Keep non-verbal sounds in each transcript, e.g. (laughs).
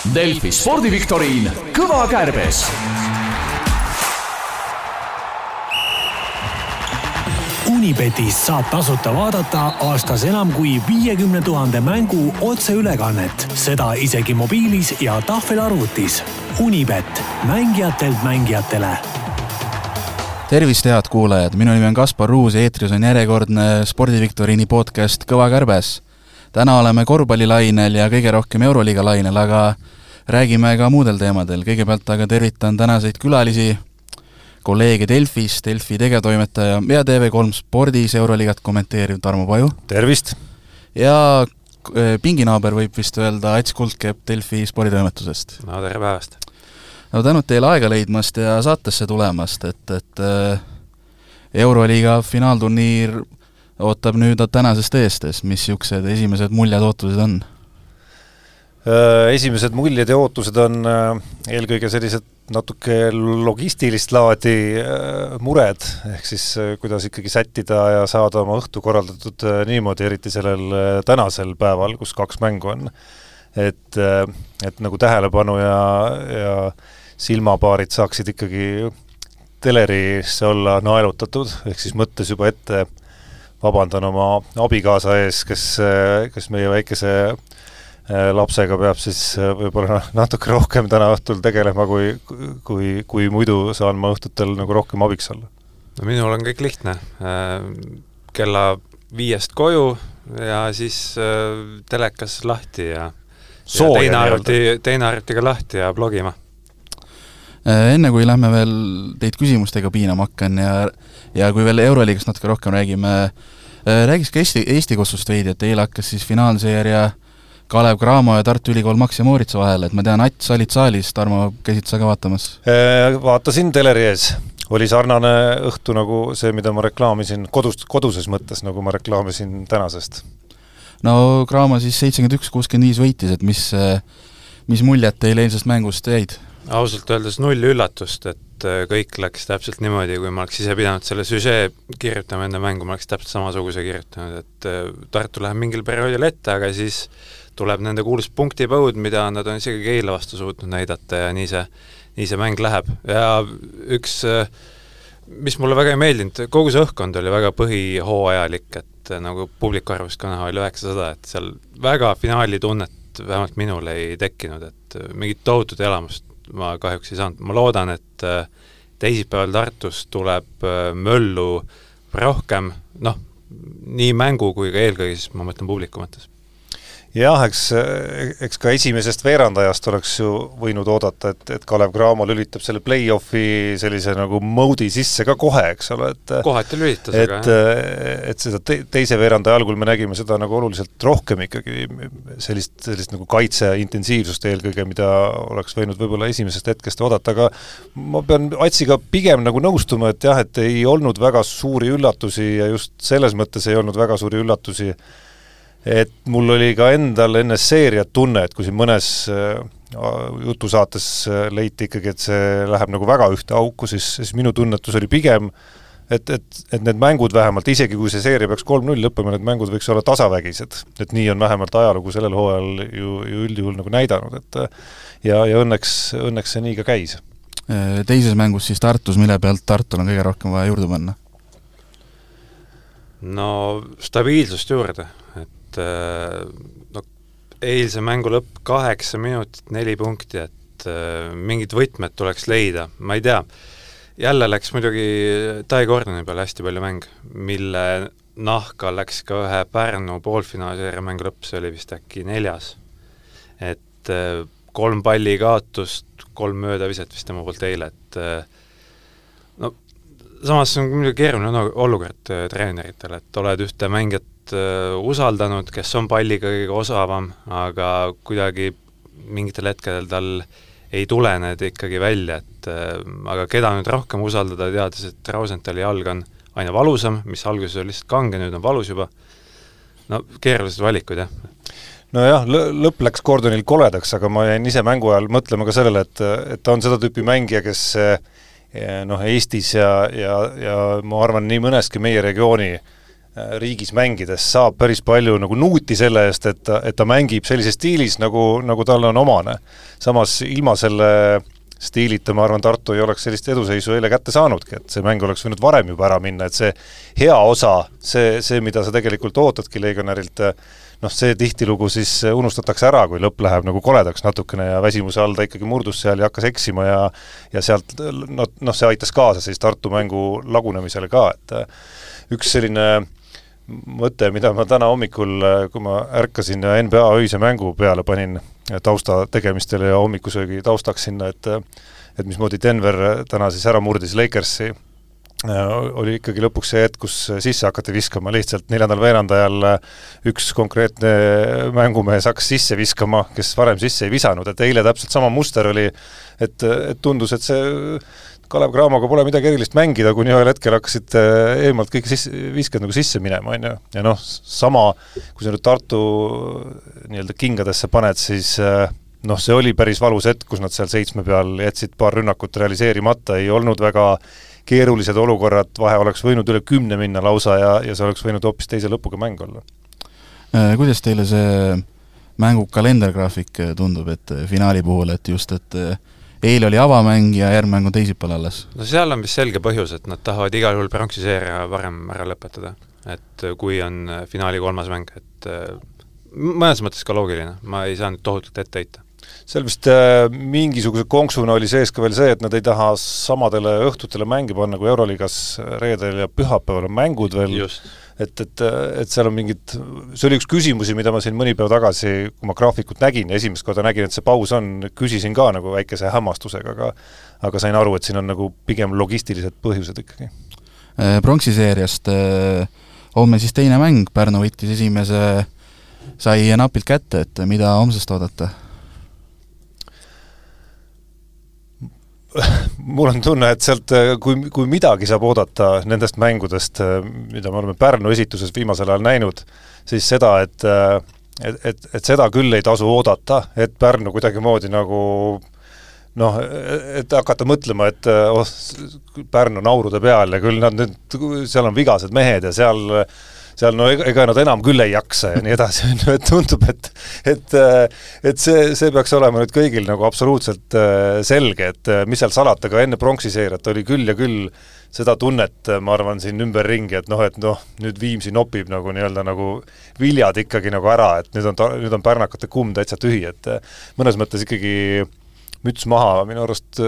Delfi spordiviktoriin Kõva kärbes Unibetis saab tasuta vaadata aastas enam kui viiekümne tuhande mängu otseülekannet, seda isegi mobiilis ja tahvelarvutis. Unibet, mängijatelt mängijatele tervist, head kuulajad, minu nimi on Kaspar Ruus ja eetris on järjekordne spordiviktoriini podcast Kõva kärbes. Täna oleme korvpallilainel ja kõige rohkem Euroliiga lainel, aga räägime ka muudel teemadel, kõigepealt aga tervitan tänaseid külalisi, kolleege Delfist, Delfi tegevtoimetaja ja TV3 spordis Euroliigat kommenteeriv Tarmo Paju. tervist! ja eh, pinginaaber võib vist öelda Ats Kuldkepp Delfi sporditoimetusest. no tere päevast! no tänud teile aega leidmast ja saatesse tulemast, et, et äh, Euroliiga finaalturniir ootab nüüd tänasest eestes, mis niisugused esimesed muljed, ootused on? Äh, esimesed muljed ja ootused on äh, eelkõige sellised natuke logistilist laadi mured, ehk siis kuidas ikkagi sättida ja saada oma õhtu korraldatud niimoodi, eriti sellel tänasel päeval, kus kaks mängu on. et, et nagu tähelepanu ja, ja silmapaarid saaksid ikkagi telerisse olla naelutatud, ehk siis mõttes juba ette vabandan oma abikaasa ees, kes, kes meie väikese äh, lapsega peab siis äh, võib-olla (laughs) natuke rohkem täna õhtul tegelema, kui, kui, kui muidu saan ma õhtutel nagu rohkem abiks olla. no minul on kõik lihtne. Äh, kella viiest koju ja siis telekas lahti ja, ja teine arvuti, teine arvuti ka lahti ja blogima enne kui lähme veel teid küsimustega piinama hakkan ja ja kui veel Euroliigast natuke rohkem räägime, äh, räägiks ka Eesti, Eesti kossust veidi, et eile hakkas siis finaalseeria Kalev Cramo ja Tartu Ülikool Max ja Moritsa vahel, et ma tean, Ats, sa olid saalis, Tarmo, käisid sa ka vaatamas? Äh, vaatasin teleri ees, oli sarnane õhtu nagu see, mida ma reklaamisin kodust, koduses mõttes, nagu ma reklaamisin tänasest. no Cramo siis seitsekümmend üks, kuuskümmend viis võitis, et mis, mis muljed teile eilsest mängust jäid? Ausalt öeldes null üllatust, et äh, kõik läks täpselt niimoodi, kui ma oleks ise pidanud selle süžee kirjutama enne mängu, ma oleks täpselt samasuguse kirjutanud, et äh, Tartu läheb mingil perioodil ette, aga siis tuleb nende kuulus punktipõud, mida nad on isegi Keila vastu suutnud näidata ja nii see, nii see mäng läheb. Ja üks äh, mis mulle väga ei meeldinud, kogu see õhkkond oli väga põhihooajalik, et nagu publiku arvust ka näha oli üheksasada, et seal väga finaali tunnet vähemalt minul ei tekkinud, et mingit tohutut elamust ma kahjuks ei saanud, ma loodan, et äh, teisipäeval Tartus tuleb äh, möllu rohkem, noh, nii mängu kui ka eelkõige siis ma mõtlen publiku mõttes jah, eks, eks ka esimesest veerandajast oleks ju võinud oodata, et, et Kalev Cramo lülitab selle play-off'i sellise nagu mode'i sisse ka kohe, eks ole, et kohati lülitas, aga jah. et seda te, teise veerandaja algul me nägime seda nagu oluliselt rohkem ikkagi, sellist, sellist nagu kaitse intensiivsust eelkõige, mida oleks võinud võib-olla esimesest hetkest oodata, aga ma pean Atsiga pigem nagu nõustuma, et jah, et ei olnud väga suuri üllatusi ja just selles mõttes ei olnud väga suuri üllatusi, et mul oli ka endal enne seeriat tunne, et kui siin mõnes äh, jutusaates äh, leiti ikkagi, et see läheb nagu väga ühte auku, siis, siis minu tunnetus oli pigem et, et, et need mängud vähemalt, isegi kui see seeria peaks kolm-null lõppema, need mängud võiks olla tasavägised. et nii on vähemalt ajalugu sellel hooajal ju, ju üldjuhul nagu näidanud, et ja, ja õnneks, õnneks see nii ka käis. Äh, teises mängus siis Tartus, mille pealt Tartul on kõige rohkem vaja juurde panna? no stabiilsust juurde, et äh, no eilse mängu lõpp kaheksa minutit, neli punkti, et äh, mingid võtmed tuleks leida, ma ei tea, jälle läks muidugi Tai Gordoni peale hästi palju mäng, mille nahka läks ka ühe Pärnu poolfinaalseeria mängu lõpp, see oli vist äkki neljas. et äh, kolm palli kaotust, kolm möödaviset vist tema poolt eile, et no samas see on muidugi keeruline olukord treeneritel, et oled ühte mängijat äh, usaldanud, kes on palliga kõige osavam, aga kuidagi mingitel hetkedel tal ei tule need ikkagi välja, et äh, aga keda nüüd rohkem usaldada, teades, et Rausenthali jalg on aina valusam, mis alguses oli lihtsalt kange, nüüd on valus juba, no keerulised valikud, jah. Nojah, lõpp läks Gordonil koledaks, aga ma jäin ise mängu ajal mõtlema ka sellele, et, et ta on seda tüüpi mängija, kes eh, noh, Eestis ja, ja, ja ma arvan, nii mõneski meie regiooni äh, riigis mängides saab päris palju nagu nuuti selle eest, et ta, et ta mängib sellises stiilis, nagu, nagu talle on omane. samas ilma selle stiilita, ma arvan, Tartu ei oleks sellist eduseisu eile kätte saanudki, et see mäng oleks võinud varem juba ära minna, et see hea osa, see, see, mida sa tegelikult ootadki legionärilt, noh, see tihtilugu siis unustatakse ära, kui lõpp läheb nagu koledaks natukene ja väsimuse all ta ikkagi murdus seal ja hakkas eksima ja ja sealt noh, noh, see aitas kaasa siis Tartu mängu lagunemisele ka, et üks selline mõte, mida ma täna hommikul, kui ma ärkasin ja NBA öise mängu peale panin tausta tegemistele ja hommikusöögi taustaks sinna, et et mismoodi Denver täna siis ära murdis Lakersi, oli ikkagi lõpuks see hetk, kus sisse hakati viskama, lihtsalt neljandal veerandajal üks konkreetne mängumees hakkas sisse viskama, kes varem sisse ei visanud, et eile täpselt sama muster oli, et, et tundus, et see Kalev Cramoga pole midagi erilist mängida, kuni ühel hetkel hakkasid äh, eemalt kõik sisse, visked nagu sisse minema, on ju, ja noh, sama, kui sa nüüd Tartu nii-öelda kingadesse paned, siis äh, noh, see oli päris valus hetk, kus nad seal seitsme peal jätsid paar rünnakut realiseerimata, ei olnud väga keerulised olukorrad, vahe oleks võinud üle kümne minna lausa ja, ja see oleks võinud hoopis teise lõpuga mäng olla. Äh, kuidas teile see mängu kalendergraafik tundub, et finaali puhul, et just, et eile oli avamäng ja järgmine mäng on teisipäeval alles. no seal on vist selge põhjus, et nad tahavad igal juhul pronksi seeria varem ära lõpetada. et kui on finaali kolmas mäng, et äh, mõnes mõttes ka loogiline, ma ei saa nüüd tohutult ette heita seal vist äh, mingisuguse konksuna oli sees ka veel see, et nad ei taha samadele õhtutele mänge panna kui Euroliigas reedel ja pühapäeval on mängud veel, et, et, et seal on mingid, see oli üks küsimusi, mida ma siin mõni päev tagasi, kui ma graafikut nägin, esimest korda nägin, et see paus on, küsisin ka nagu väikese hämmastusega, aga aga sain aru, et siin on nagu pigem logistilised põhjused ikkagi. Äh, pronksi seeriast äh, homme siis teine mäng, Pärnu võttis esimese, sai napilt kätte, et mida homsest oodata? (laughs) mul on tunne, et sealt, kui, kui midagi saab oodata nendest mängudest, mida me oleme Pärnu esituses viimasel ajal näinud, siis seda, et et, et, et seda küll ei tasu oodata, et Pärnu kuidagimoodi nagu noh, et hakata mõtlema, et oh, Pärnu naurude peal ja küll nad nüüd, seal on vigased mehed ja seal seal no ega, ega nad enam küll ei jaksa ja nii edasi, (laughs) on ju, et tundub, et et et see, see peaks olema nüüd kõigil nagu absoluutselt äh, selge, et äh, mis seal salata, ka enne pronksi seeriat oli küll ja küll seda tunnet, äh, ma arvan, siin ümberringi, et noh, et noh, nüüd Viimsi nopib nagu nii-öelda nagu viljad ikkagi nagu ära, et nüüd on ta, nüüd on pärnakate kumm täitsa tühi, et mõnes mõttes ikkagi müts maha minu arust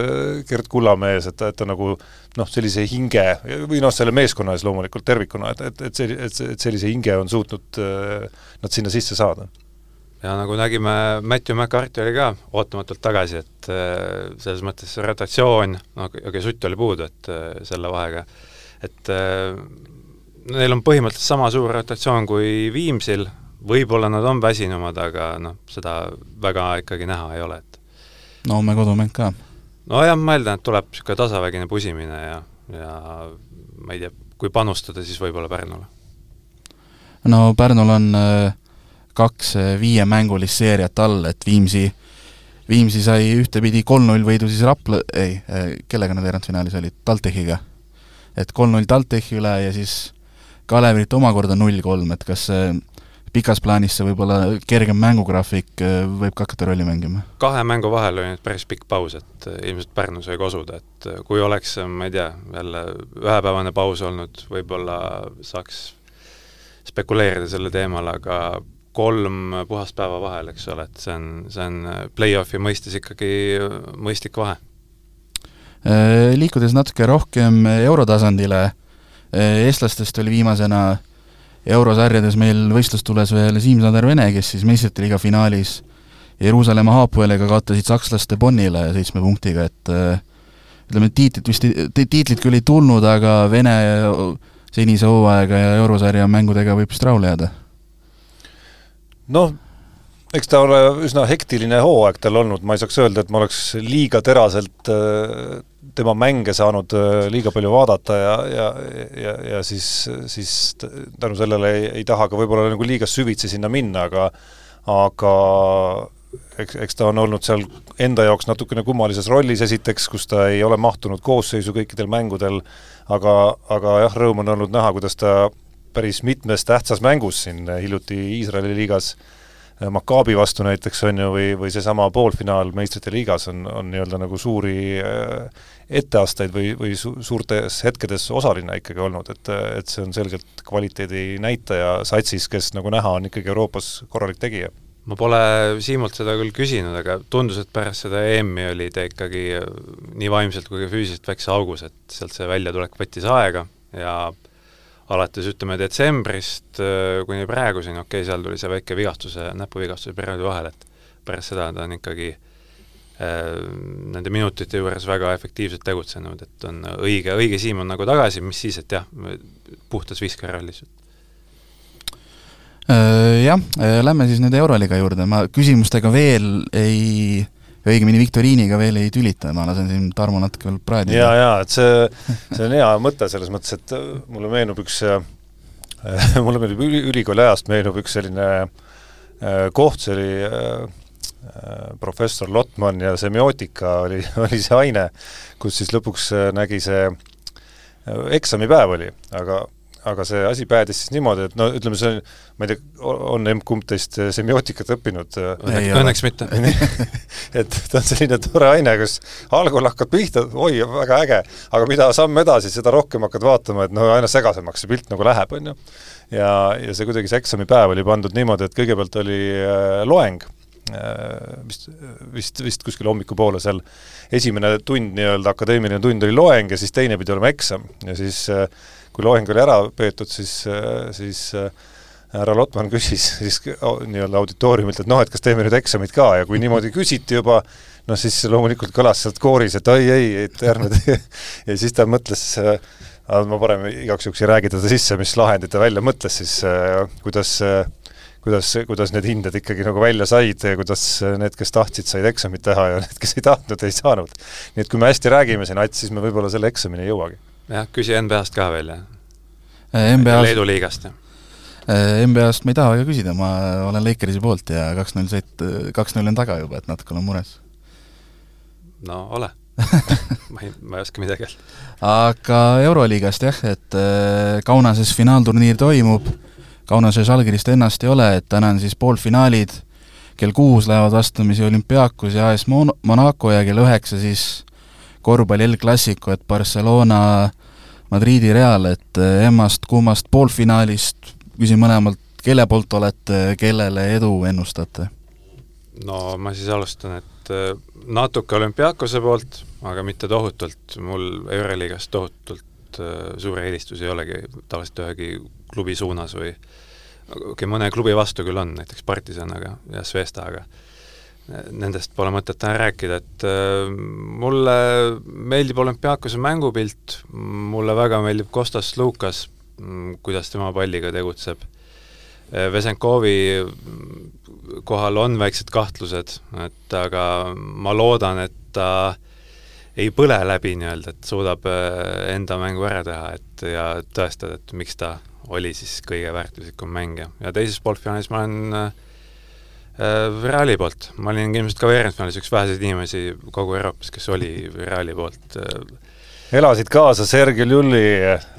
Gerd Kullamees, et ta, et ta nagu noh, sellise hinge või noh, selle meeskonna ees loomulikult tervikuna, et, et, et see, et, et sellise hinge on suutnud äh, nad sinna sisse saada. ja nagu nägime, Matthew McCarthy oli ka ootamatult tagasi, et äh, selles mõttes rotatsioon, no okei, Sutt oli puudu, et äh, selle vahega, et neil on põhimõtteliselt sama suur rotatsioon kui Viimsil, võib-olla nad on väsinumad, aga noh, seda väga ikkagi näha ei ole, et no homme kodumäng ka nojah, ma eeldan, et tuleb niisugune tasavägine pusimine ja, ja ma ei tea, kui panustada, siis võib-olla Pärnule. no Pärnul on äh, kaks äh, viiemängulist seeriat all, et Viimsi, Viimsi sai ühtepidi kolm-null võidu siis Rapla, ei, äh, kellega nad veerandfinaalis olid, TalTechiga. et kolm-null TalTechi üle ja siis Kalevit omakorda null-kolm, et kas see pikas plaanis see võib-olla kergem mängugraafik äh, võib ka hakata rolli mängima? kahe mängu vahel oli nüüd päris pikk paus, et äh, ilmselt Pärnu sai kosuda, et äh, kui oleks, ma ei tea, jälle ühepäevane paus olnud, võib-olla saaks spekuleerida selle teemal, aga kolm puhast päeva vahel, eks ole, et see on, see on play-off'i mõistes ikkagi mõistlik vahe. Liikudes natuke rohkem eurotasandile, eestlastest oli viimasena eurosarjades meil võistlustules veel Siim-Sander Vene, kes siis meistrite liiga finaalis Jeruusalemma Haapueliga kaotasid sakslaste Bonnile seitsme punktiga, et äh, ütleme, tiitlit vist, tiitlit küll ei tulnud, aga Vene senise hooaega ja eurosarja mängudega võib vist rahule jääda? noh, eks ta ole üsna hektiline hooaeg tal olnud, ma ei saaks öelda, et ma oleks liiga teraselt äh, tema mänge saanud äh, liiga palju vaadata ja, ja, ja, ja siis, siis tänu sellele ei, ei taha ka võib-olla nagu liiga süvitsi sinna minna, aga aga eks, eks ta on olnud seal enda jaoks natukene kummalises rollis esiteks, kus ta ei ole mahtunud koosseisu kõikidel mängudel, aga, aga jah, rõõm on olnud näha, kuidas ta päris mitmes tähtsas mängus siin hiljuti Iisraeli liigas Maccabi vastu näiteks on ju, või, või seesama poolfinaal meistrite liigas on, on nii-öelda nagu suuri etteasteid või, või su-, suurtes hetkedes osaline ikkagi olnud, et, et see on selgelt kvaliteedi näitaja satsis, kes nagu näha, on ikkagi Euroopas korralik tegija. Ma pole Siimult seda küll küsinud, aga tundus, et pärast seda EM-i oli ta ikkagi nii vaimselt kui ka füüsiliselt väikse augus, et sealt see väljatulek võttis aega ja alates ütleme detsembrist äh, kuni praeguseni, okei okay,, seal tuli see väike vigastuse, näpuvigastuse perioodi vahel, et pärast seda ta on ikkagi äh, nende minutite juures väga efektiivselt tegutsenud, et on õige, õige Siim on nagu tagasi, mis siis, et jah, puhtas viskerall lihtsalt Äh, jah, äh, lähme siis nüüd Euroliiga juurde, ma küsimustega veel ei, õigemini viktoriiniga veel ei tülita, ma lasen siin Tarmo natuke veel praadida. jaa, jaa, et see, see on hea mõte selles mõttes, et äh, mulle meenub üks (laughs) mulle meenub üli, ülikooli ajast meenub üks selline koht, see oli professor Lotman ja semiootika oli, (laughs) oli see aine, kus siis lõpuks nägi see eksamipäev oli, aga aga see asi päädis siis niimoodi, et no ütleme, see on, ma ei tea, on emb-kumb teist semiootikat õppinud? Õnneks mitte (laughs) et ta on selline tore aine, kus algul hakkad pihta, oi, väga äge, aga mida samm edasi, seda rohkem hakkad vaatama, et no aina segasemaks see pilt nagu läheb, on ju. ja, ja see kuidagi, see eksamipäev oli pandud niimoodi, et kõigepealt oli äh, loeng vist, vist, vist kuskil hommikupoole seal, esimene tund, nii-öelda akadeemiline tund oli loeng ja siis teine pidi olema eksam ja siis äh, kui loeng oli ära peetud, siis, siis äh, härra Lotman küsis (laughs) siis nii-öelda auditooriumilt, et noh, et kas teeme nüüd eksamit ka ja kui (laughs) niimoodi küsiti juba, noh siis loomulikult kõlas sealt kooris, et ei, ei, et ärme (laughs) tee ja siis ta mõtles äh, ma parem igaks juhuks ei räägi teda sisse, mis lahendid ta välja mõtles siis, äh, kuidas kuidas, kuidas need hinded ikkagi nagu välja said ja kuidas need, kes tahtsid, said eksamit teha ja need, kes ei tahtnud, ei saanud. nii et kui me hästi räägime siin, Ats, siis me võib-olla selle eksamini ei jõuagi jah, küsi NBA-st ka veel, jah? Äh, NBA-st Leedu liigast, jah? Äh, NBA-st ma ei taha väga küsida, ma olen Lakersi poolt ja kaks-null sõit, kaks-null on taga juba, et natuke olen mures. no ole (laughs) ma ei, ma ei oska midagi öelda. aga Euroliigast jah, et äh, Kaunases finaalturniir toimub, Kaunase Žalgirist ennast ei ole, et täna on siis poolfinaalid, kell kuus lähevad vastamisi olümpiaakus ja AS Mon-, Monaco ja kell üheksa siis korvpalli El Clasico, et Barcelona Madridi Real, et eh, emmast-kummast poolfinaalist küsin mõlemalt, kelle poolt olete, kellele edu ennustate? no ma siis alustan, et eh, natuke olümpiaakose poolt, aga mitte tohutult, mul Euroliigas tohutult eh, suuri eelistusi ei olegi tavaliselt ühegi klubi suunas või okei okay,, mõne klubi vastu küll on, näiteks Partisan, aga, ja Svesta, aga nendest pole mõtet täna rääkida, et äh, mulle meeldib olümpiaakose mängupilt, mulle väga meeldib Kostas Lukas, mm, kuidas tema palliga tegutseb. Äh, Vesenkovi kohal on väiksed kahtlused, et aga ma loodan, et ta ei põle läbi nii-öelda, et suudab äh, enda mängu ära teha, et ja tõestada, et miks ta oli siis kõige väärtuslikum mängija. ja teises poolfinaalis ma olen Äh, Reali poolt, ma olin ilmselt ka veerandfinaalis üks väheseid inimesi kogu Euroopas, kes oli Reali poolt. Äh, elasid kaasa Sergei Ljulli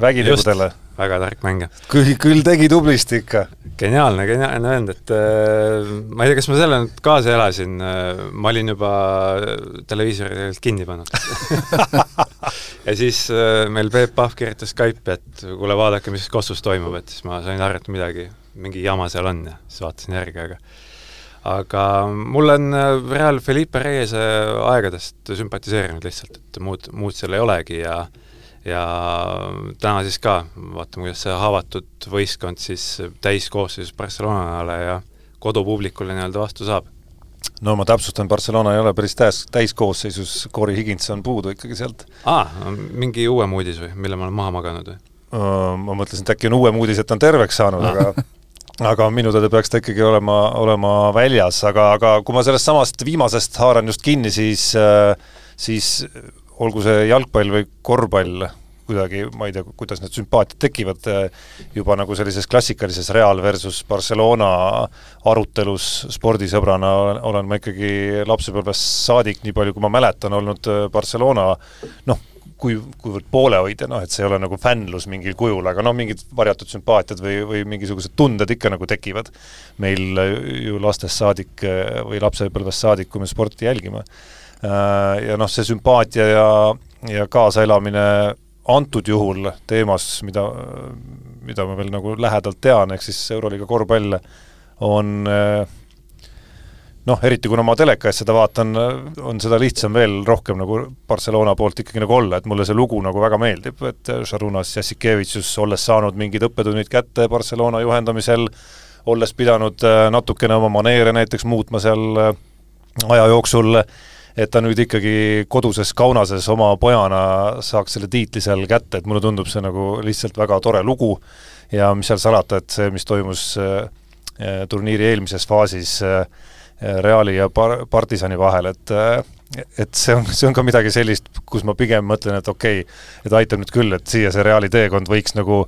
vägitegudele? väga tark mängija. küll, küll tegi tublisti ikka. geniaalne, geniaalne vend, et äh, ma ei tea, kas ma selle nüüd kaasa elasin äh,, ma olin juba televiisori tegelikult kinni pannud (laughs) ja siis äh, meil Peep Pahv kirjutas Skype'i, et kuule, vaadake, mis Kossus toimub, et siis ma sain aru, et midagi, mingi jama seal on ja siis vaatasin järgi, aga aga mulle on äh, Real Felipe Reyese aegadest sümpatiseerinud lihtsalt, et muud, muud seal ei olegi ja ja täna siis ka vaatame, kuidas see haavatud võistkond siis täiskoosseisus Barcelonale ja kodupublikule nii-öelda vastu saab. no ma täpsustan, Barcelona ei ole päris täis, täiskoosseisus, Corey Higgins on puudu ikkagi sealt. aa, mingi uuem uudis või, mille ma olen maha maganud või? ma mõtlesin, et äkki on uuem uudis, et ta on terveks saanud, aga (laughs) aga minu teada peaks ta ikkagi olema, olema väljas, aga, aga kui ma sellest samast viimasest haaran just kinni, siis siis olgu see jalgpall või korvpall, kuidagi, ma ei tea, kuidas need sümpaatiad tekivad, juba nagu sellises klassikalises Real versus Barcelona arutelus spordisõbrana olen, ma ikkagi lapsepõlvest saadik, nii palju kui ma mäletan, olnud Barcelona noh, kui, kuivõrd poolehoidja, noh, et see ei ole nagu fännlus mingil kujul, aga noh, mingid varjatud sümpaatiad või, või mingisugused tunded ikka nagu tekivad meil ju lastest saadik või lapsepõlvest saadik, kui me sporti jälgime. Ja noh, see sümpaatia ja, ja kaasaelamine antud juhul teemas, mida, mida ma veel nagu lähedalt tean, ehk siis Euroliiga korvpall on noh, eriti kuna ma teleka ees seda vaatan, on seda lihtsam veel rohkem nagu Barcelona poolt ikkagi nagu olla, et mulle see lugu nagu väga meeldib, et Šarunas Jassikevitšus, olles saanud mingid õppetunnid kätte Barcelona juhendamisel, olles pidanud natukene oma maneere näiteks muutma seal aja jooksul, et ta nüüd ikkagi koduses Kaunases oma pojana saaks selle tiitli seal kätte, et mulle tundub see nagu lihtsalt väga tore lugu ja mis seal salata, et see, mis toimus äh, turniiri eelmises faasis äh, Reali ja par-, Partisani vahel, et et see on, (laughs) see on ka midagi sellist, kus ma pigem mõtlen, et okei okay,, et aitab nüüd küll, et siia see Reali teekond võiks nagu,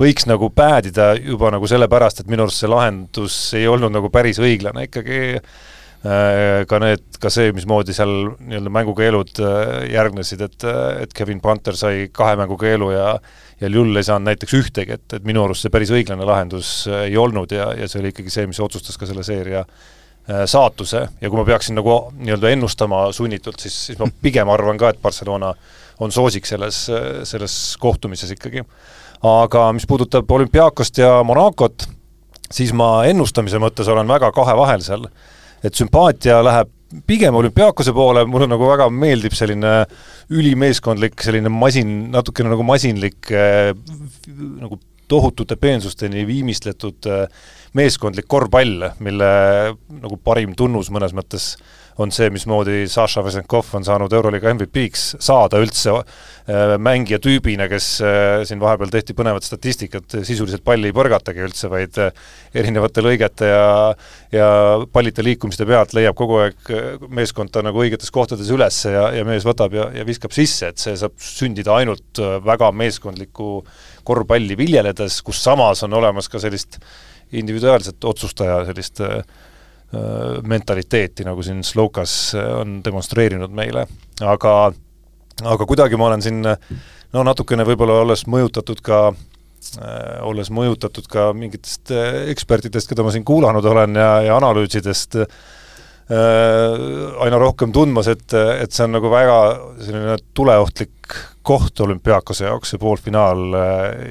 võiks nagu päädida juba nagu sellepärast, et minu arust see lahendus ei olnud nagu päris õiglane ikkagi Äh, ka need, ka see, mismoodi seal nii-öelda mängukeelud äh, järgnesid, et, et Kevin Panther sai kahe mängukeelu ja ja Ljull ei saanud näiteks ühtegi, et, et minu arust see päris õiglane lahendus äh, ei olnud ja, ja see oli ikkagi see, mis otsustas ka selle seeria saatuse ja kui ma peaksin nagu nii-öelda ennustama sunnitult, siis, siis ma pigem arvan ka, et Barcelona on soosik selles, selles kohtumises ikkagi. aga mis puudutab olümpiaakost ja Monacot, siis ma ennustamise mõttes olen väga kahe vahel seal et sümpaatia läheb pigem olümpiaakose poole, mulle nagu väga meeldib selline ülimeeskondlik, selline masin, natukene nagu masinlik äh, nagu tohutute peensusteni viimistletud äh, meeskondlik korvpall, mille nagu parim tunnus mõnes mõttes on see, mismoodi Saša Vesenkov on saanud Euroliiga MVP-ks saada üldse äh, mängija tüübina, kes äh, siin vahepeal tehti põnevat statistikat, sisuliselt palli ei põrgatagi üldse, vaid äh, erinevate lõigete ja ja pallite liikumiste pealt leiab kogu aeg meeskond ta nagu õigetes kohtades üles ja, ja mees võtab ja, ja viskab sisse, et see saab sündida ainult väga meeskondlikku korvpalli viljeledes, kus samas on olemas ka sellist individuaalset otsustaja sellist äh, Äh, mentaliteeti, nagu siin Slokas äh, on demonstreerinud meile, aga aga kuidagi ma olen siin no natukene võib-olla olles mõjutatud ka äh, olles mõjutatud ka mingitest äh, ekspertidest, keda ma siin kuulanud olen ja, ja analüüsidest äh,, aina rohkem tundmas, et, et see on nagu väga selline tuleohtlik koht olümpiaakose jaoks, see poolfinaal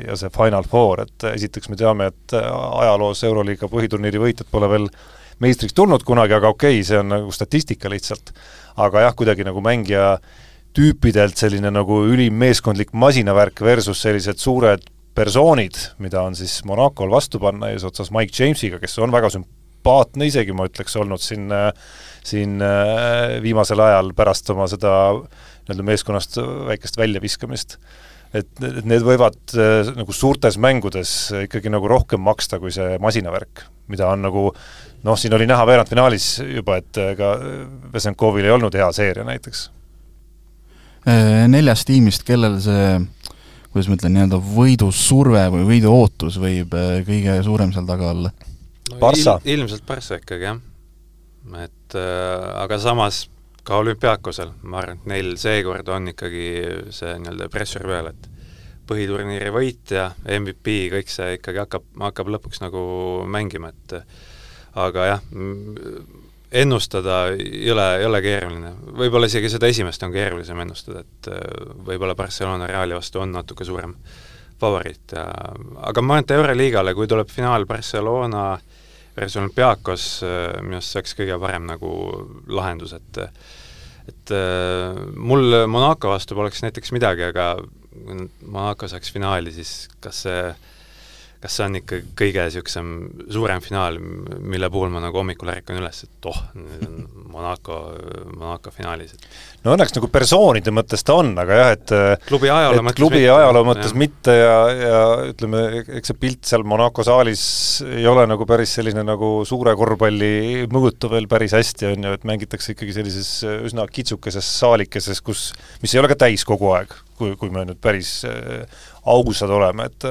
ja see Final Four, et esiteks me teame, et ajaloos Euroliiga põhiturniiri võitjad pole veel äh, meistriks tulnud kunagi, aga okei okay,, see on nagu statistika lihtsalt. aga jah, kuidagi nagu mängija tüüpidelt selline nagu ülim meeskondlik masinavärk versus sellised suured persoonid, mida on siis Monacol vastu panna eesotsas Mike Jamesiga, kes on väga sümpaatne isegi, ma ütleks, olnud siin siin viimasel ajal pärast oma seda nii-öelda meeskonnast väikest väljaviskamist et, et need võivad nagu suurtes mängudes ikkagi nagu rohkem maksta kui see masinavärk, mida on nagu noh, siin oli näha veerandfinaalis juba, et ega Vesenkovil ei olnud hea seeria näiteks. Äh, neljast tiimist, kellel see kuidas ma ütlen, nii-öelda võidusurve või võiduootus võib äh, kõige suurem seal taga olla no,? Barca il,. ilmselt Barca ikkagi, jah. et äh, aga samas ka olümpiaakosel, ma arvan, et neil seekord on ikkagi see nii-öelda pressure peal, et põhiturniiri võitja, MVP, kõik see ikkagi hakkab, hakkab lõpuks nagu mängima, et aga jah, ennustada ei ole, ei ole keeruline. võib-olla isegi seda esimest on keerulisem ennustada, et äh, võib-olla Barcelona Reali vastu on natuke suurem favoriit ja aga ma arvan, et Euroliigale, kui tuleb finaal Barcelona versus Olympiakos, äh, minu arust see oleks kõige parem nagu lahendus, et et äh, mul Monaco vastu poleks näiteks midagi, aga kui Monaco saaks finaali, siis kas see kas see on ikka kõige niisugusem suurem finaal, mille puhul ma nagu hommikul ärkan üles, et oh, nüüd on (laughs) Monaco, Monaco finaalis, no õnneks nagu persoonide mõttes ta on, aga jah, et klubi ajaloo mõttes klubi mitte, ajaloo mõttes jah. mitte ja, ja ütleme, eks see pilt seal Monaco saalis ei ole nagu päris selline nagu suure korvpalli mõõtu veel päris hästi, on ju, et mängitakse ikkagi sellises üsna kitsukeses saalikeses, kus, mis ei ole ka täis kogu aeg kui, kui me nüüd päris ausad oleme, et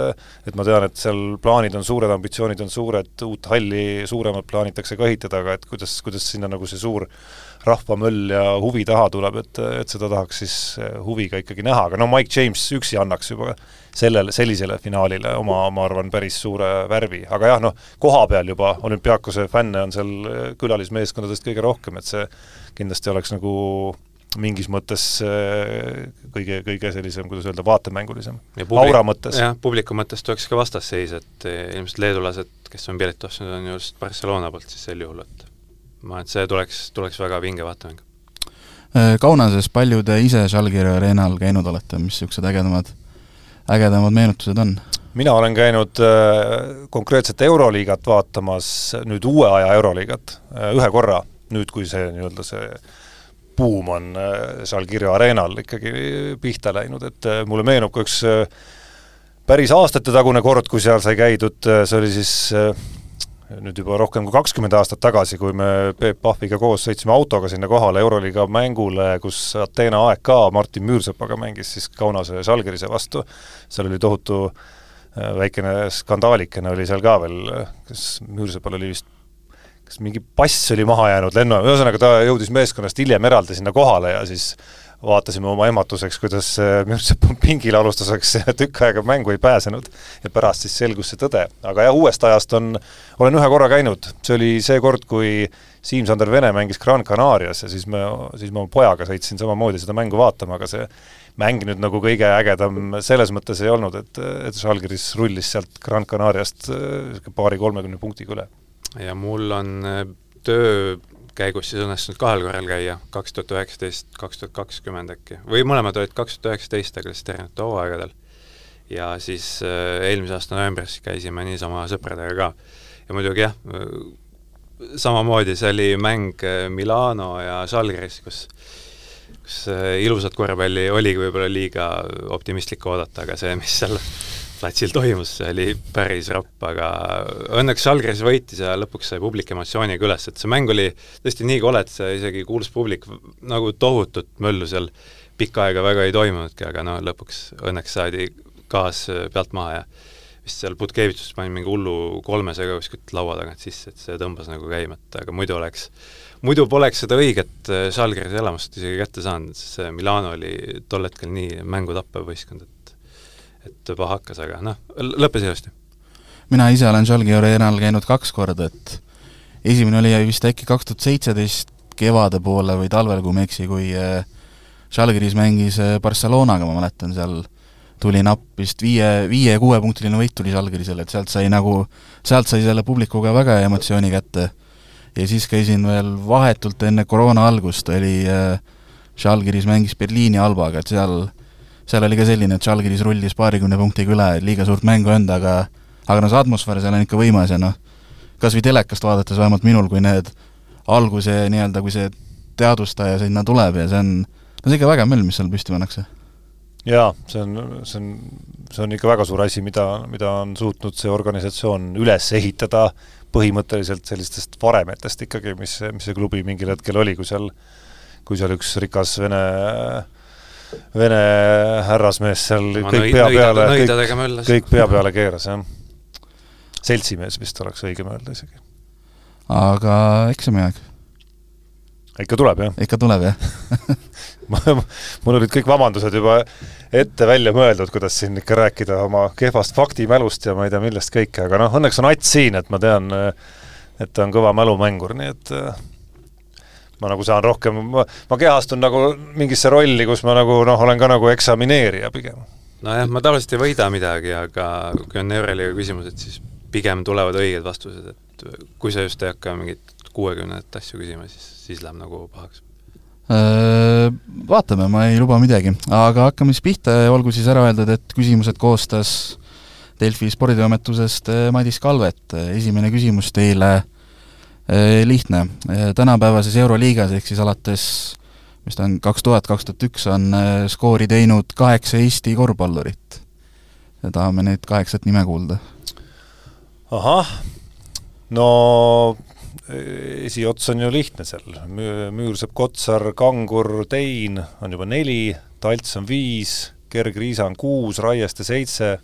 et ma tean, et seal plaanid on suured, ambitsioonid on suured, uut halli suuremat plaanitakse ka ehitada, aga et kuidas, kuidas sinna nagu see suur rahvamöll ja huvi taha tuleb, et, et seda tahaks siis huviga ikkagi näha, aga no Mike James üksi annaks juba sellele, sellisele finaalile oma, ma arvan, päris suure värvi, aga jah, noh, koha peal juba olümpiaakose fänne on seal külalismeeskondadest kõige rohkem, et see kindlasti oleks nagu mingis mõttes äh, kõige, kõige sellisem, kuidas öelda, vaatemängulisem. aura mõttes. jah, publiku mõttes tuleks ka vastasseis, et äh, ilmselt leedulased, kes on piletit ostnud, on just Barcelona poolt siis sel juhul, et ma arvan, et see tuleks, tuleks väga vinge vaatemäng. Äh, Kaunases, palju te ise Žalgiri areenal käinud olete, mis niisugused ägedamad, ägedamad meenutused on? mina olen käinud konkreetselt Euroliigat vaatamas, nüüd uue aja Euroliigat ühe korra, nüüd kui see nii-öelda see buum on äh, seal Kirja areenal ikkagi pihta läinud, et äh, mulle meenub ka üks äh, päris aastatetagune kord, kui seal sai käidud, see oli siis nüüd juba rohkem kui kakskümmend aastat tagasi, kui me Peep Pahviga koos sõitsime autoga sinna kohale Euroliiga mängule, kus Ateena AEK Martin Müürsepaga mängis siis Kaunase Žalgirise vastu, seal oli tohutu väikene skandaalikene oli seal ka veel, kas Müürsepal oli vist kas mingi pass oli maha jäänud lennu, ühesõnaga ta jõudis meeskonnast hiljem eraldi sinna kohale ja siis vaatasime oma ehmatuseks, kuidas Mürsep pingil alustuseks (laughs) tükk aega mängu ei pääsenud ja pärast siis selgus see tõde. aga jah, uuest ajast on, olen ühe korra käinud, see oli see kord, kui Siim-Sander Vene mängis Gran Canarias ja siis me, siis ma pojaga sõitsin samamoodi seda mängu vaatama, aga see mäng nüüd nagu kõige ägedam selles mõttes ei olnud, et, et Žalgiris rullis sealt Gran Canariast paari-kolmekümne punktiga üle ja mul on äh, töö käigus siis õnnestunud kahel korral käia, kaks tuhat üheksateist, kaks tuhat kakskümmend äkki, või mõlemad olid kaks tuhat üheksateist, aga lihtsalt erinevatel hooaegadel. ja siis äh, eelmise aasta novembris käisime niisama sõpradega ka. ja muidugi jah, äh, samamoodi, see oli mäng äh, Milano ja Žalgiris, kus kus ilusat korvpalli oligi võib-olla liiga optimistlik oodata, aga see, mis seal platsil toimus, see oli päris ropp, aga õnneks Žalgiris võitis ja lõpuks sai publik emotsiooniga üles, et see mäng oli tõesti nii kole, et see isegi kuulus publik nagu tohutut möllu seal. Pikka aega väga ei toimunudki, aga no lõpuks õnneks saadi gaas pealt maha ja vist seal Butkevitsus pani mingi hullu kolmesega kuskilt laua tagant sisse, et see tõmbas nagu käima, et aga muidu oleks, muidu poleks seda õiget Žalgiris elamust isegi kätte saanud, sest see Milano oli tol hetkel nii mängu tappev võistkond, et et juba hakkas, aga noh, lõppes ilusti. mina ise olen Žalgi areenal käinud kaks korda, et esimene oli vist äkki kaks tuhat seitseteist kevade poole või talvel, kui ma ei eksi, kui Žalgiris äh, mängis äh, Barcelonaga, ma mäletan, seal tuli napp vist viie, viie- ja kuuepunktiline võit tuli Žalgirisele, et sealt sai nagu, sealt sai selle publikuga väga hea emotsiooni kätte. ja siis käisin veel vahetult enne koroona algust, oli äh, Žalgiris mängis Berliini Albaga, et seal seal oli ka selline, et Žalgiris rullis paarikümne punktiga üle, liiga suurt mängu ei olnud, aga aga no see atmosfäär seal on ikka võimas ja noh, kas või telekast vaadates, vähemalt minul, kui need alguse nii-öelda, kui see teadvustaja sinna tuleb ja see on, no see on ikka vägev möll, mis seal püsti pannakse. jaa, see on, see on, see on ikka väga suur asi, mida, mida on suutnud see organisatsioon üles ehitada põhimõtteliselt sellistest varemetest ikkagi, mis, mis see klubi mingil hetkel oli, kui seal, kui seal üks rikas vene äh, vene härrasmees seal Ma kõik pea peale, kõik, kõik pea peale keeras, jah. seltsimees vist oleks õigem öelda isegi. aga eksamiaeg? ikka tuleb, jah? ikka tuleb, jah (laughs) mul olid kõik vabandused juba ette välja mõeldud, kuidas siin ikka rääkida oma kehvast faktimälust ja ma ei tea millest kõike, aga noh, õnneks on Ats siin, et ma tean, et ta on kõva mälumängur, nii et ma nagu saan rohkem, ma, ma kehastun nagu mingisse rolli, kus ma nagu noh, olen ka nagu eksamineerija pigem. nojah, ma tavaliselt ei võida midagi, aga kui on Euroliiga küsimused, siis pigem tulevad õiged vastused, et kui sa just ei hakka mingit kuuekümnendat asju küsima, siis, siis läheb nagu pahaks. Vaatame, ma ei luba midagi, aga hakkame siis pihta ja olgu siis ära öeldud, et küsimused koostas Delfi sporditoimetusest äh, Madis Kalvet, esimene küsimus teile Äh, lihtne, äh, tänapäevases Euroliigas, ehk siis alates mis ta on, kaks tuhat, kaks tuhat üks on äh, skoori teinud kaheksa Eesti korvpallurit. ja tahame neid kaheksat nime kuulda. ahah, no esiots on ju lihtne seal, Müürsepp, Kotsar, Kangur, Tein on juba neli, Talts on viis, Gergriisa on kuus, Raieste seitse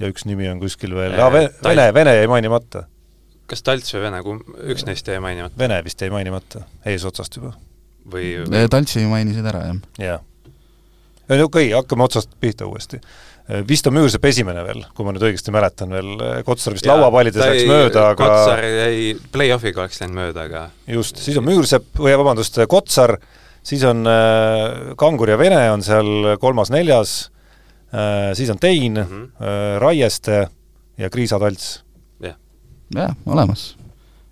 ja üks nimi on kuskil veel Äh, ah,, Vene, Vene jäi mainimata. Kas Talts või Vene, kum-, üks neist jäi mainimata Vene vist jäi mainimata, eesotsast juba. või, Eh, või Taltsi mainisid ära, jah. jah. okei okay,, hakkame otsast pihta uuesti. Visto Müürsepp esimene veel, kui ma nüüd õigesti mäletan veel, Kotsar vist lauapallides läks ei- mööda, aga Kotsar jäi, play-off'iga oleks läinud mööda, aga just, siis on Müürsepp, või vabandust, Kotsar, siis on äh, Kangur ja Vene on seal kolmas-neljas äh,, siis on Tein mm. -hmm. äh, Raieste ja Kriisa Talts. jah, olemas.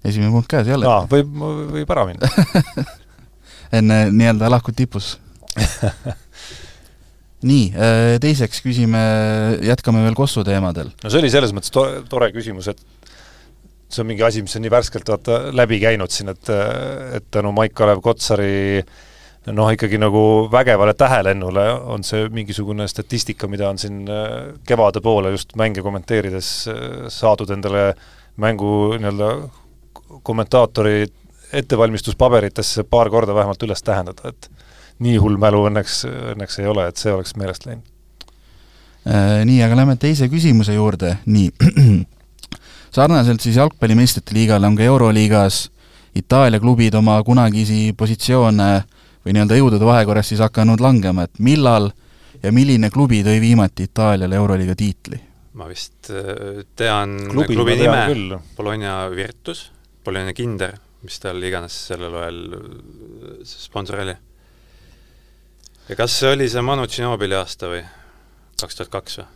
esimene punkt käes jälle aa, võib, võib ära minna. (laughs) enne nii-öelda lahkud tipus (laughs) nii, teiseks küsime, jätkame veel Kossu teemadel. no see oli selles mõttes to-, tore küsimus, et see on mingi asi, mis on nii värskelt vaata läbi käinud siin, et et tänu Maik-Kalev Kotsari noh, ikkagi nagu vägevale tähelennule on see mingisugune statistika, mida on siin äh, kevade poole just mänge kommenteerides äh, saadud endale mängu nii-öelda kommentaatori ettevalmistuspaberitesse paar korda vähemalt üles tähendada, et nii hull mälu õnneks, õnneks ei ole, et see oleks meelest läinud. Äh, nii, aga lähme teise küsimuse juurde, nii. (clears throat) sarnaselt siis jalgpalli meistrite liigale on ka Euroliigas Itaalia klubid oma kunagisi positsioone või nii-öelda jõudude vahekorras siis hakanud langema, et millal ja milline klubi tõi viimati Itaaliale Euroliiga tiitli? Ma vist äh, tean klubi, klubi nime. Bologna Virtus, Bologna Kinder, mis tal iganes sellel ajal äh, see sponsor oli. ja kas see oli see Manu Ginobili aasta või kaks tuhat kaks või?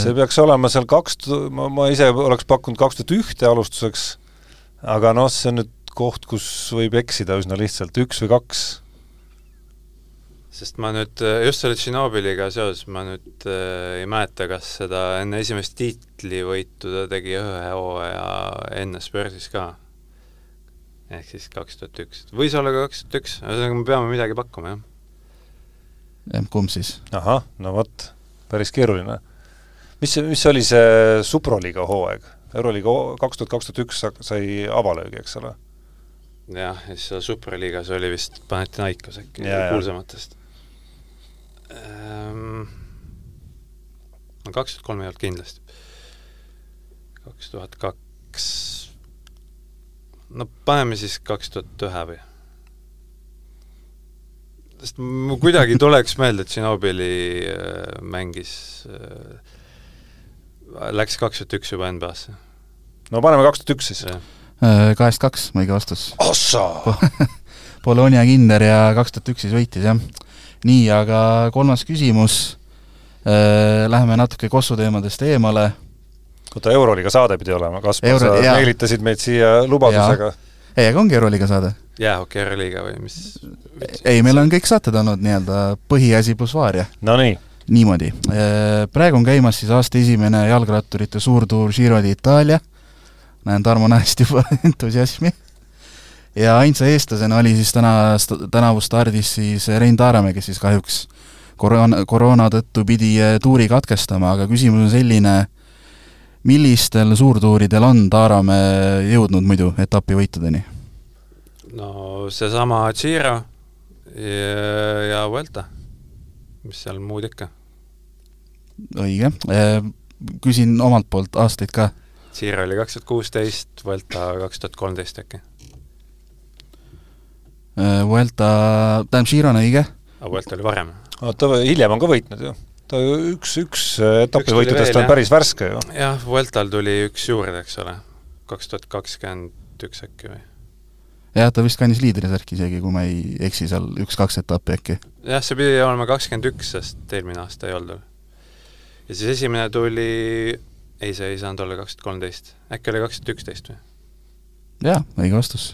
see peaks olema seal kaks, ma, ma ise oleks pakkunud kaks tuhat ühte alustuseks, aga noh, see on nüüd koht, kus võib eksida üsna lihtsalt, üks või kaks. Sest ma nüüd äh, just selle Tšernobyliga seoses ma nüüd äh, ei mäleta, kas seda enne esimest tiitlivõitu ta tegi ühe hooaja enne Spursis ka. ehk siis kaks tuhat üks, võis olla ka kaks tuhat üks, ühesõnaga me peame midagi pakkuma, jah. jah, kumb siis? ahah, no vot, päris keeruline. mis mis oli see Suproliiga hooaeg? Euroliiga kaks tuhat, kaks tuhat üks sai avalöögi, eks ole? jah, ja siis seal Superliigas oli vist Panathinaikos äkki kuulsamatest. No kaks tuhat kolm ei olnud kindlasti. kaks tuhat kaks, no paneme siis kaks tuhat ühe või? sest mul kuidagi (laughs) tuleks meelde, et Tšernobõli äh, mängis äh,, läks kaks tuhat üks juba NBA-sse. no paneme kaks tuhat üks siis. Kahest kaks, õige vastus. ossa! Bologna (laughs) Kinder ja kaks tuhat üks siis võitis, jah. nii, aga kolmas küsimus, läheme natuke Kossu teemadest eemale oota, Euroliiga saade pidi olema, Kaspar, Euro- sa meelitasid meid siia lubadusega. ei, aga ongi Euroliiga saade? jäähoki R-liiga või mis? ei, meil on kõik saated olnud nii-öelda põhiasi pluss vaaria. Nonii, niimoodi, praegu on käimas siis aasta esimene jalgratturite suurtuur Giro d'Itaalia, näen Tarmo näest juba (laughs) entusiasmi, ja ainsa eestlasena oli siis täna, tänavu stardis siis Rein Taaramäe, kes siis kahjuks koroona, koroona tõttu pidi eh, tuuri katkestama, aga küsimus on selline, millistel suurtuuridel on Taaramäe jõudnud muidu etapivõitudeni? no seesama Giro ja, ja Vuelta, mis seal muud ikka. õige, küsin omalt poolt aastaid ka Giro oli kaks tuhat kuusteist, Vuelta kaks tuhat kolmteist äkki. Äh, Vuelta, tähendab, on õige, aga Vuelta oli varem. oota, hiljem on ka võitnud ju. ta ju üks, üks etapi tuli võitudest on päris värske ju. jah, Vueltal tuli üks juurde, eks ole, kaks tuhat kakskümmend üks äkki või? jah, ta vist kandis liidrisärki isegi, kui ma ei eksi, seal üks-kaks etappi äkki. jah, see pidi olema kakskümmend üks, sest eelmine aasta ei olnud veel. ja siis esimene tuli, ei, see ei saanud olla kaks tuhat kolmteist, äkki oli kaks tuhat üksteist või? jaa, õige vastus.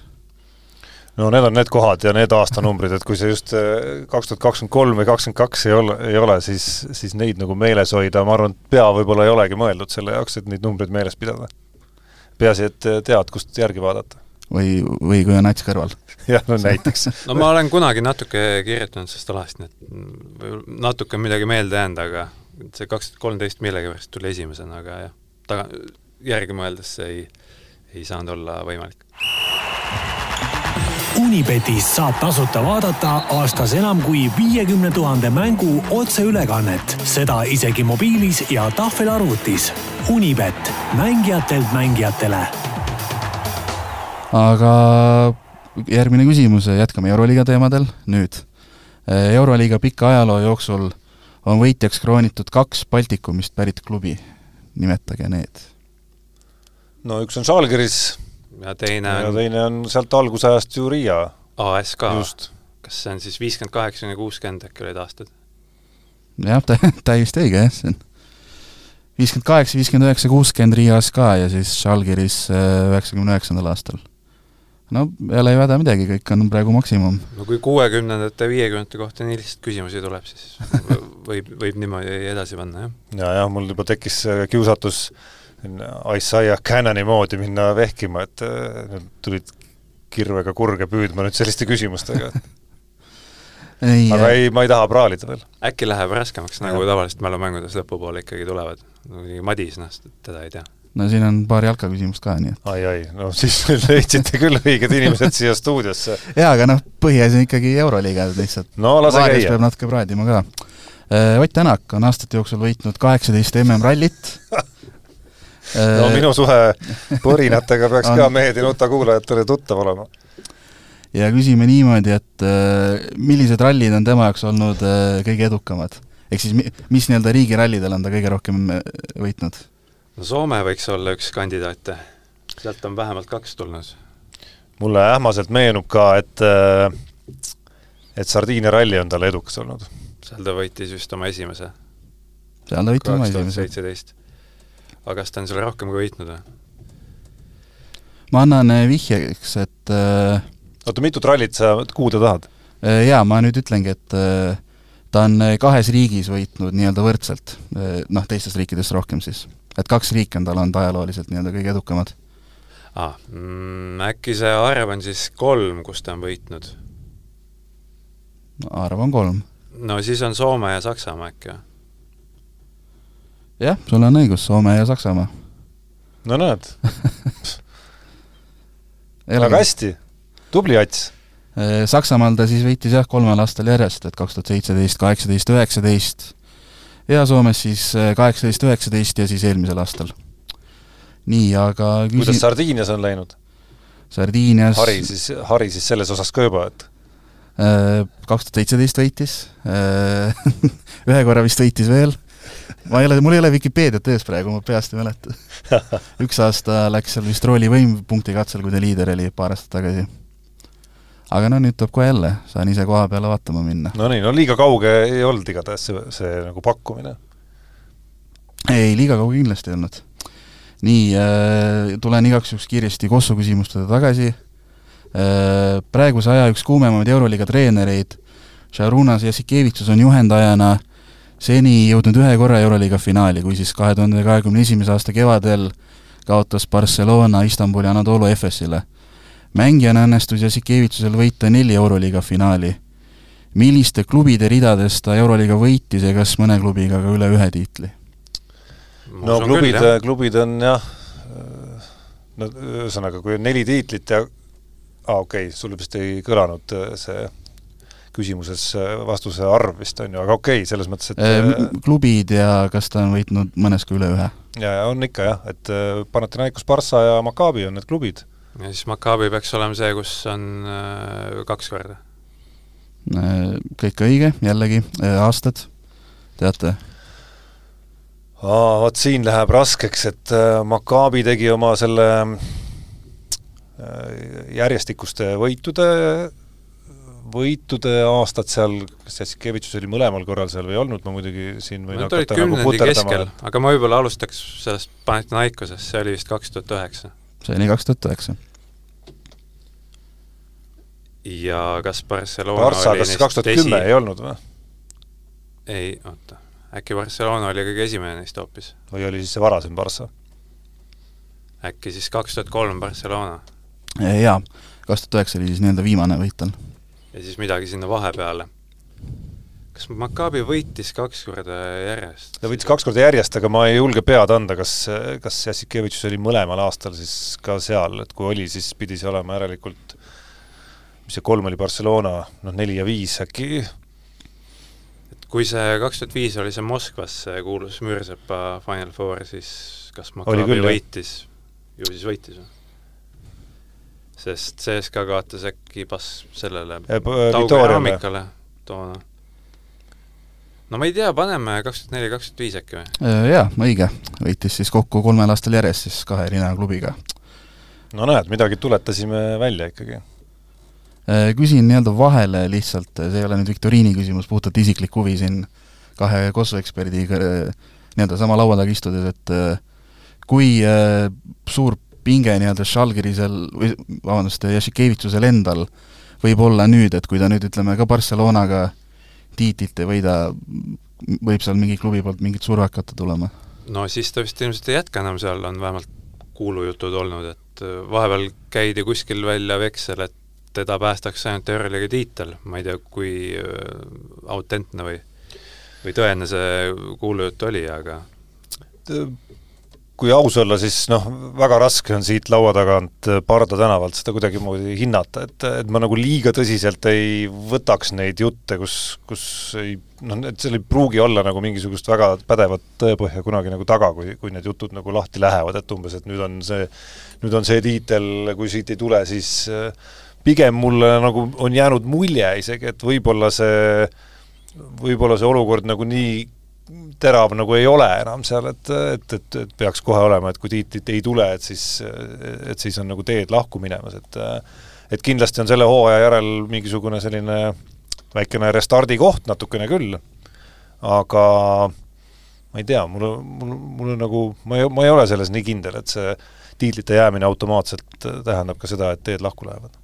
No need on need kohad ja need aastanumbrid, et kui see just äh, kaks tuhat kakskümmend kolm või kakskümmend kaks ei ole, ei ole, siis, siis neid nagu meeles hoida, ma arvan, et pea võib-olla ei olegi mõeldud selle jaoks, et neid numbreid meeles pidada. peaasi, et äh, tead, kust järgi vaadata. või, või kui on nats kõrval. (laughs) jah, no näiteks. no ma olen kunagi natuke kirjutanud sellest alast, nii et natuke on midagi meelde jäänud, aga see kaks tuhat kolmteist millegipärast tuli esimesena, aga jah, taga, järgi mõeldes see ei, ei saanud olla võimalik. Unibetis saab tasuta vaadata aastas enam kui viiekümne tuhande mängu otseülekannet, seda isegi mobiilis ja tahvelarvutis. Unibet, mängijatelt mängijatele. aga järgmine küsimus, jätkame Euroliiga teemadel nüüd. Euroliiga pika ajaloo jooksul on võitjaks kroonitud kaks Baltikumist pärit klubi. nimetage need. no üks on Žalgiris ja teine ja on teine on sealt algusajast ju Riia. ASK. just. kas see on siis viiskümmend kaheksa kuni kuuskümmend äkki olid aastad? jah, (laughs) täiesti õige jah, see on viiskümmend kaheksa, viiskümmend üheksa, kuuskümmend Riias ka ja siis Žalgiris äh, üheksakümne üheksandal aastal. no jälle ei häda midagi, kõik on praegu maksimum. no kui kuuekümnendate, viiekümnendate kohta nii lihtsalt küsimusi tuleb, siis (laughs) võib, võib niimoodi edasi panna, jah. ja jah, mul juba tekkis äh, kiusatus Isaiah Cannoni moodi minna vehkima, et äh, nüüd tulid kirvega kurge püüdma nüüd selliste küsimustega (laughs) ei, aga ei, ma ei taha praalida veel. äkki läheb raskemaks, nagu Jah. tavaliselt mälumängudes lõpupoole ikkagi tulevad. Madis, noh, teda ei tea. no siin on paar jalka küsimust ka, nii et ai, ai, no siis (laughs) leidsite küll õiged inimesed siia stuudiosse. jaa, aga noh, põhiasi on ikkagi Euroliiga lihtsalt. no lase käia. peab natuke praadima ka. Ott Tänak on aastate jooksul võitnud kaheksateist MM-rallit (laughs) no minu suhe põrinatega peaks ka Mehed ja Nuta kuulajatele tuttav olema. ja küsime niimoodi, et äh, millised rallid on tema jaoks olnud äh, kõige edukamad? ehk siis mi-, mis nii-öelda riigirallidel on ta kõige rohkem äh, võitnud? no Soome võiks olla üks kandidaate. sealt on vähemalt kaks tulnud. mulle ähmaselt meenub ka, et äh, et Sardiinia ralli on talle edukas olnud. seal ta võitis vist oma esimese, seal ta võitis oma esimese. seitseteist. Aga kas ta on selle rohkem ka võitnud või? ma annan äh, vihjeks, et äh, oota, mitut rallit sa kuulda tahad? äh, jaa, ma nüüd ütlengi, et ta on kahes riigis võitnud nii-öelda võrdselt, noh, teistest riikidest rohkem siis. et kaks riiki on tal olnud ajalooliselt nii-öelda kõige edukamad. aa ah, mm,, äkki see arv on siis kolm, kus ta on võitnud? arv on kolm. no siis on Soome ja Saksamaa äkki või? Jah, sul on õigus, Soome ja Saksamaa. no näed, (laughs) väga hästi, tubli Ats. Äh, Saksamaal ta siis võitis jah, kolmel aastal järjest, et kaks tuhat seitseteist, kaheksateist, üheksateist ja Soomes siis äh, kaheksateist, üheksateist ja siis eelmisel aastal. nii, aga kuidas küsin Sardiinias on läinud? Sardiinias Hari siis, Hari siis selles osas ka juba, et äh, kaks tuhat seitseteist võitis, (laughs) ühe korra vist võitis veel, ma ei ole, mul ei ole Vikipeediat ees praegu, ma peast ei mäleta. (laughs) üks aasta läks seal vist roolivõim punkti katsel, kui ta liider oli paar aastat tagasi. aga no nüüd tuleb kohe jälle, saan ise koha peale vaatama minna. no nii, no liiga kauge ei olnud igatahes see, see nagu pakkumine. ei, liiga kaugel kindlasti ei olnud. nii äh,, tulen igaks juhuks kiiresti Kossu küsimustele tagasi äh,. praeguse aja üks kuumemaid Euroliiga treenereid, Šarunas Jassikevitsus on juhendajana seni jõudnud ühe korra Euroliiga finaali, kui siis kahe tuhande kahekümne esimese aasta kevadel kaotas Barcelona Istanbuli Anadolu Efesile. mängijana õnnestus Jassikevitsusel võita neli Euroliiga finaali. milliste klubide ridades ta Euroliiga võitis ja kas mõne klubiga ka üle ühe tiitli? no klubid, klubid on jah, no ühesõnaga, kui on neli tiitlit ja aa ah, okei okay,, sul vist ei kõlanud äh, see küsimuses äh, vastuse arv vist on ju, aga okei okay,, selles mõttes, et Ehm, äh, klubid ja kas ta on võitnud mõnes ka üle ühe? ja, ja on ikka jah, et äh, Panathinaikos, Barca ja Maccabi on need klubid. ja siis Maccabi peaks olema see, kus on äh, kaks korda. Kõik õige, jällegi, aastad, teate? aa, vot siin läheb raskeks, et äh, Maccabi tegi oma selle äh, järjestikuste võitude, võitude aastad seal, kas Jassikevitšus oli mõlemal korral seal või ei olnud, ma muidugi siin võin Nad hakata nagu puterdama, aga ma võib-olla alustaks sellest Panathinaikosest, see oli vist kaks tuhat üheksa. see oli kaks tuhat üheksa. ja kas Barcelona Barca, oli kas neist kaks tuhat kümme ei olnud või? ei, oota, äkki Barcelona oli kõige esimene neist hoopis? või oli siis see varasem Barca? äkki siis kaks tuhat kolm Barcelona jaa, kaks tuhat üheksa oli siis nii-öelda viimane võit tal. Ja siis midagi sinna vahepeale. kas Maccabi võitis kaks korda järjest? ta võitis kaks korda järjest, aga ma ei julge pead anda, kas, kas Jassikevitšus oli mõlemal aastal siis ka seal, et kui oli, siis pidi see olema järelikult mis see kolm oli, Barcelona, noh neli ja viis äkki, et kui see kaks tuhat viis oli see Moskvas, see kuulus Mürsepa Final Four, siis kas Maccabi võitis, ju siis võitis või? Sest CSKA kaotas äkki pas- sellele Eh, p- Tau Vitoriale. Keramikale toona. no ma ei tea, paneme kaks tuhat neli, kaks tuhat viis äkki või? Äh, Jaa, õige. võitis siis kokku kolmel aastal järjest siis kahe erineva klubiga. no näed, midagi tuletasime välja ikkagi. Äh, küsin nii-öelda vahele lihtsalt, see ei ole nüüd viktoriini küsimus, puhtalt isiklik huvi siin kahe Kosovo eksperdiga äh, nii-öelda sama laua taga istudes, et äh, kui äh, suur pinge nii-öelda Žalgirisel või vabandust, Jašikevitsusel endal võib olla nüüd, et kui ta nüüd ütleme ka Barcelonaga tiitlit ei võida, võib seal mingi klubi poolt mingit surve hakata tulema? no siis ta vist ilmselt ei jätka enam seal, on vähemalt kuulujutud olnud, et äh, vahepeal käidi kuskil välja veksel, et teda päästaks ainult Euroliiga tiitel, ma ei tea, kui äh, autentne või või tõene see kuulujutt oli, aga kui aus olla, siis noh, väga raske on siit laua tagant Parda tänavalt seda kuidagimoodi hinnata, et, et ma nagu liiga tõsiselt ei võtaks neid jutte, kus, kus ei noh, et seal ei pruugi olla nagu mingisugust väga pädevat tõepõhja kunagi nagu taga, kui, kui need jutud nagu lahti lähevad, et umbes, et nüüd on see, nüüd on see tiitel, kui siit ei tule, siis äh, pigem mulle nagu on jäänud mulje isegi, et võib-olla see, võib-olla see olukord nagu nii terav nagu ei ole enam seal, et, et, et, et peaks kohe olema, et kui tiitlit ei tule, et siis, et siis on nagu teed lahku minemas, et et kindlasti on selle hooaja järel mingisugune selline väikene restardi koht natukene küll, aga ma ei tea, mul, mul, mul on nagu, ma ei, ma ei ole selles nii kindel, et see tiitlite jäämine automaatselt tähendab ka seda, et teed lahku lähevad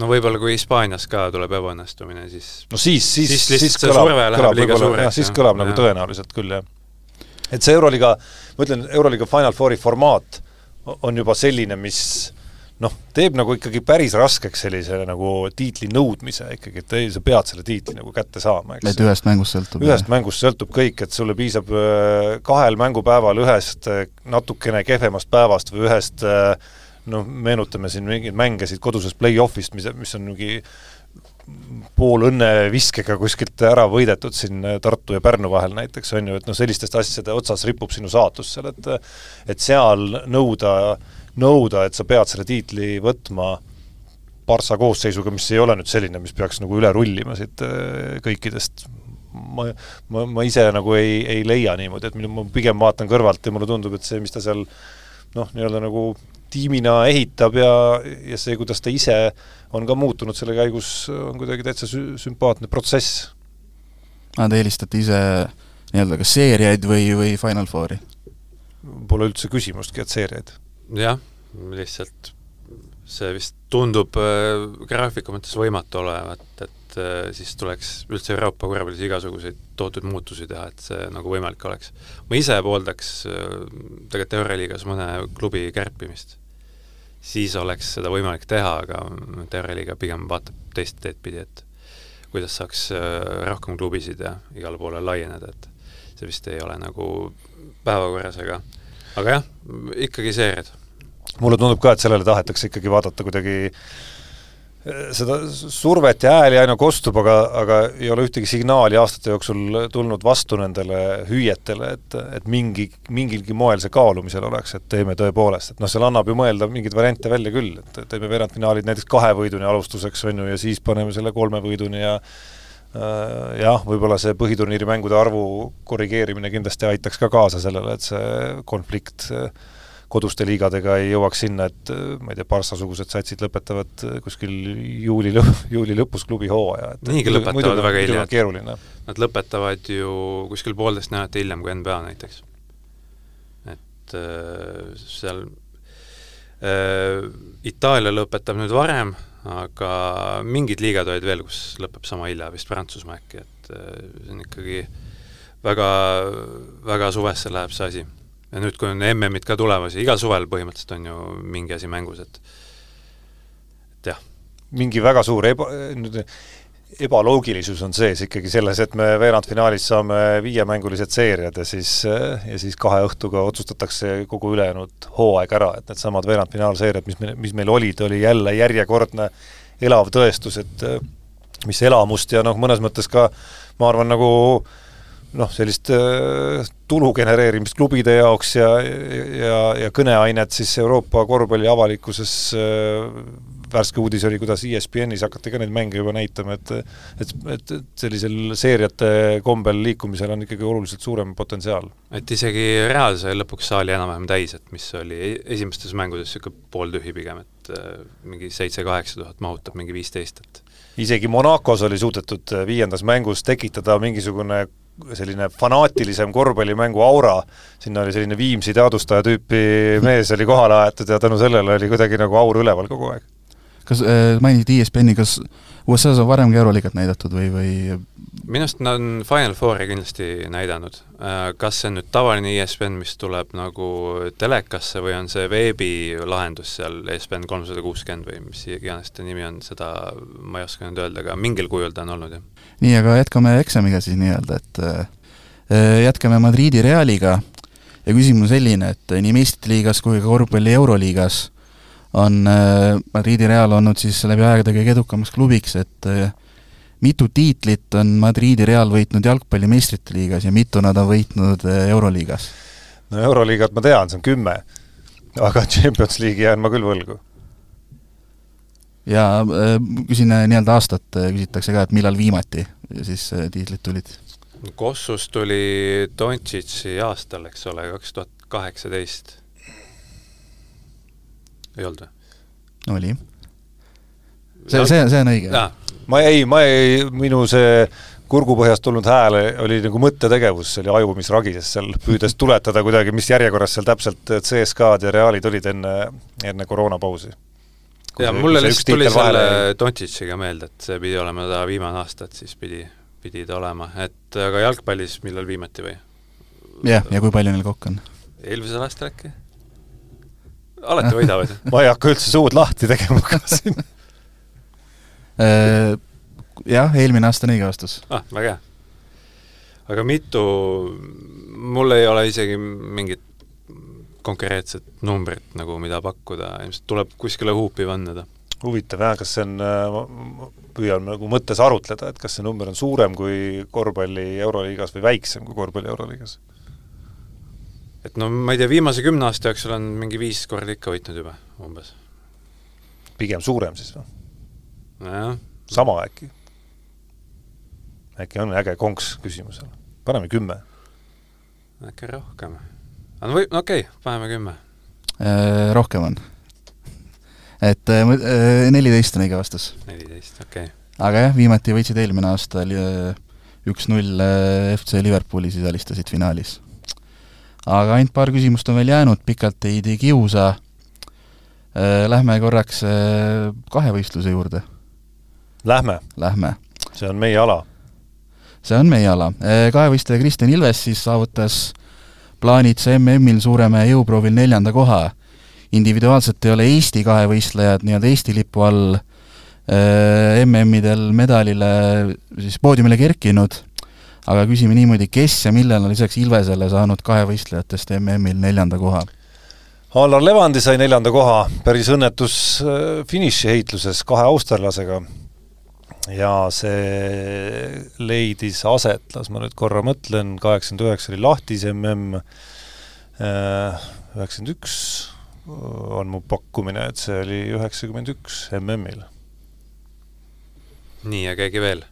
no võib-olla kui Hispaanias ka tuleb ebaõnnestumine, siis no siis, siis, Siis siis, kõlab, kõlab võib-olla, jah, siis kõlab nagu Jah. tõenäoliselt küll, jah. et see Euroliiga, ma ütlen, Euroliiga Final Fouri formaat on juba selline, mis noh, teeb nagu ikkagi päris raskeks sellise nagu tiitli nõudmise ikkagi, et ei, sa pead selle tiitli nagu kätte saama, eks et ühest mängust sõltub? ühest mängust sõltub kõik, et sulle piisab äh, kahel mängupäeval ühest äh, natukene kehvemast päevast või ühest äh, noh, meenutame siin mingeid mänge siit kodusest play-off'ist, mis, mis on mingi pool õnneviskega kuskilt ära võidetud siin Tartu ja Pärnu vahel näiteks, on ju, et noh, sellistest asjade otsas ripub sinu saatus seal, et et seal nõuda, nõuda, et sa pead selle tiitli võtma Barca koosseisuga, mis ei ole nüüd selline, mis peaks nagu üle rullima siit äh, kõikidest. Ma, ma, ma ise nagu ei, ei leia niimoodi, et minu, ma pigem vaatan kõrvalt ja mulle tundub, et see, mis ta seal noh, nii-öelda nagu tiimina ehitab ja, ja see, kuidas ta ise on ka muutunud selle käigus, on kuidagi täitsa sü-, sümpaatne protsess. Nad eelistate ise nii-öelda kas seeriaid või, või Final Fouri? Pole üldse küsimustki, et seeriaid. jah, lihtsalt see vist tundub äh, graafiku mõttes võimatu olevat, et äh, siis tuleks üldse Euroopa korvpallis igasuguseid tohutuid muutusi teha, et see nagu võimalik oleks. ma ise pooldaks äh, tegelikult Euroliigas mõne klubi kärpimist. Siis oleks seda võimalik teha, aga Euroliiga pigem vaatab teist teed pidi, et kuidas saaks äh, rohkem klubisid ja igale poole laieneda, et see vist ei ole nagu päevakorras, aga aga jah, ikkagi seeriad. Mulle tundub ka, et sellele tahetakse ikkagi vaadata kuidagi seda survet ja hääli aina kostub, aga, aga ei ole ühtegi signaali aastate jooksul tulnud vastu nendele hüüetele, et, et mingi, mingilgi moel see kaalumisel oleks, et teeme tõepoolest, et noh, seal annab ju mõelda mingeid variante välja küll, et teeme veerandfinaalid näiteks kahe võiduni alustuseks, on ju, ja siis paneme selle kolme võiduni ja äh, jah, võib-olla see põhiturniiri mängude arvu korrigeerimine kindlasti aitaks ka kaasa sellele, et see konflikt äh, koduste liigadega ei jõuaks sinna, et äh, ma ei tea, Barca-sugused satsid lõpetavad äh, kuskil juuli lõpp, (laughs) juuli lõpus klubi hooaja, et Niigi lõpetavad väga hilja. keeruline. Nad lõpetavad ju kuskil poolteist nädalat hiljem kui NBA näiteks. et äh, seal äh, Itaalia lõpetab nüüd varem, aga mingid liigad olid veel, kus lõpeb sama hilja, vist Prantsusmaa äkki, et äh, see on ikkagi väga, väga suvesse läheb see asi. Ja nüüd, kui on MM-id ka tulemas ja igal suvel põhimõtteliselt on ju mingi asi mängus, et et jah, mingi väga suur eba, nüüd ebaloogilisus on sees ikkagi selles, et me veerandfinaalis saame viiemängulised seeriad ja siis, ja siis kahe õhtuga otsustatakse kogu ülejäänud hooaeg ära, et needsamad veerandfinaalseeriad, mis meil, mis meil olid, oli jälle järjekordne elav tõestus, et mis elamust ja noh, mõnes mõttes ka ma arvan, nagu noh, sellist äh, tulu genereerimist klubide jaoks ja, ja, ja kõneainet siis Euroopa korvpalli avalikkuses äh, värske uudis oli, kuidas ESPN-is hakati ka neid mänge juba näitama, et et, et, et sellisel seeriate kombel liikumisel on ikkagi oluliselt suurem potentsiaal. et isegi Real sai lõpuks saali enam-vähem täis, et mis oli e-, esimestes mängudes niisugune pooltühi pigem, et äh, mingi seitse-kaheksa tuhat mahutab mingi viisteist, et isegi Monacos oli suudetud viiendas mängus tekitada mingisugune selline fanaatilisem korvpallimängu aura, sinna oli selline Viimsi teadvustaja tüüpi mees oli kohale aetud ja tänu sellele oli kuidagi nagu aur üleval kogu aeg. Kas äh,, mainiti ESPN-i, kas USA-s on varem ka Euroliigat näidatud või, või? Minu arust nad on Final Fouri kindlasti näidanud. Äh, kas see on nüüd tavaline ESPN, mis tuleb nagu telekasse või on see veebilahendus seal ESPN kolmsada kuuskümmend või mis iganes ta nimi on, seda ma ei oska nüüd öelda, aga mingil kujul ta on olnud, jah. Nii, aga jätkame eksamiga siis nii-öelda, et äh, jätkame Madridi Realiga. Ja küsimus selline, et nii meistrite liigas kui ka korvpalli Euroliigas on äh, Madridi Real olnud siis läbi aegade kõige edukamaks klubiks, et äh, mitu tiitlit on Madridi Real võitnud jalgpalli meistrite liigas ja mitu nad on võitnud äh, Euroliigas? no Euroliigat ma tean, see on kümme, aga Champions League'i jään ma küll võlgu ja küsin nii-öelda aastat, küsitakse ka, et millal viimati siis tiitlid tulid? Kossus tuli Dontšitši aastal, eks ole, kaks tuhat kaheksateist. Ei olnud või? oli. see, see, see on õige. ma ei, ma ei, minu see kurgupõhjast tulnud hääl oli nagu mõttetegevus, see oli aju, mis ragises seal, püüdes tuletada kuidagi, mis järjekorras seal täpselt CSKA-d ja Realid olid enne, enne koroonapausi ja mulle lihtsalt tuli selle Dontšitšiga meelde, et see pidi olema ta viimane aasta, et siis pidi, pidi ta olema, et aga jalgpallis millal viimati või? jah, ja kui palju neil kokku on? eelmisel aastal äkki? Alati võidavad (laughs) ma ei hakka üldse suud lahti tegema ka siin äh, jah, eelmine aasta on õige vastus. ah, väga hea. aga mitu, mul ei ole isegi mingit konkreetset numbrit nagu, mida pakkuda, ilmselt tuleb kuskile huupi vannada. huvitav jah, kas see on, ma püüan nagu mõttes arutleda, et kas see number on suurem kui korvpalli Euroliigas või väiksem kui korvpalli Euroliigas? Et no ma ei tea, viimase kümne aasta jooksul on mingi viis korda ikka võitnud juba, umbes. pigem suurem siis või? nojah. sama äkki? äkki on äge konks küsimusele? paneme kümme. äkki rohkem aga no või, okei okay,, paneme kümme. Äh, rohkem on. et äh, äh, neliteist on õige vastus. neliteist, okei okay.. aga jah, viimati võitsid eelmine aasta üks-null FC Liverpooli, siis alistasid finaalis. Aga ainult paar küsimust on veel jäänud, pikalt ei tee kiusa. Lähme korraks kahevõistluse juurde. Lähme? Lähme. see on meie ala? see on meie ala. kahevõistleja Kristjan Ilves siis saavutas plaanid sa MM-il Suuremäe jõuproovil neljanda koha. individuaalselt ei ole Eesti kahevõistlejad nii-öelda Eesti lipu all äh, MM-idel medalile siis poodiumile kerkinud, aga küsime niimoodi, kes ja millal on lisaks Ilvesele saanud kahevõistlejatest MM-il neljanda koha? Allar Levandi sai neljanda koha, päris õnnetus äh, finišiheitluses kahe austerlasega ja see leidis aset, las ma nüüd korra mõtlen, kaheksakümmend üheksa oli lahtise mm, üheksakümmend üks on mu pakkumine, et see oli üheksakümmend üks MM-il. nii, ja keegi veel?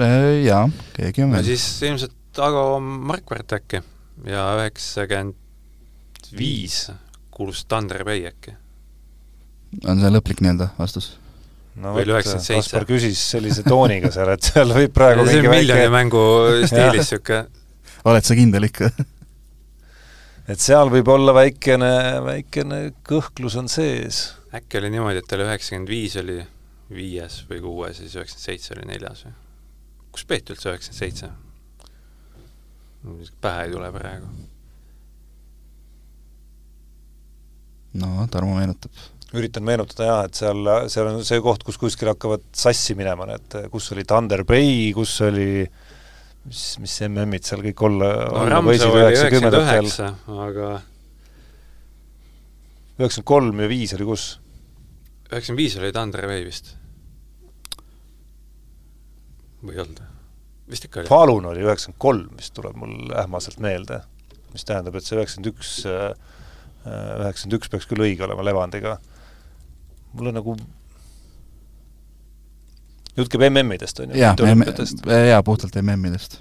Äh, jaa, keegi on veel. no siis ilmselt Ago Markvart äkki ja üheksakümmend viis kuulus Tander Pei äkki. on see lõplik nii-öelda vastus? no vot, Kaspar küsis sellise tooniga seal, et seal võib praegu see on miljoni väike... mängu (laughs) stiilis niisugune oled sa kindel ikka (laughs) et seal võib olla väikene, väikene kõhklus on sees. äkki oli niimoodi, et tal üheksakümmend viis oli viies või kuues ja siis üheksakümmend seitse oli neljas või? kus peeti üldse üheksakümmend seitse? pähe ei tule praegu. no Tarmo meenutab üritan meenutada jah, et seal, seal on see koht, kus kuskil hakkavad sassi minema need, kus oli Thunder Bay, kus oli mis, mis MM-id seal kõik olla no, Ramsau oli üheksakümmend üheksa, aga üheksakümmend kolm ja viis oli kus? üheksakümmend viis oli Andre Vei vist. Või ei olnud? vist ikka oli. Falun oli üheksakümmend kolm, mis tuleb mul ähmaselt meelde. mis tähendab, et see üheksakümmend üks, äh, üheksakümmend üks peaks küll õige olema Levandiga. mulle nagu jutt käib MM-idest, on ju? jaa, jaa, puhtalt MM-idest.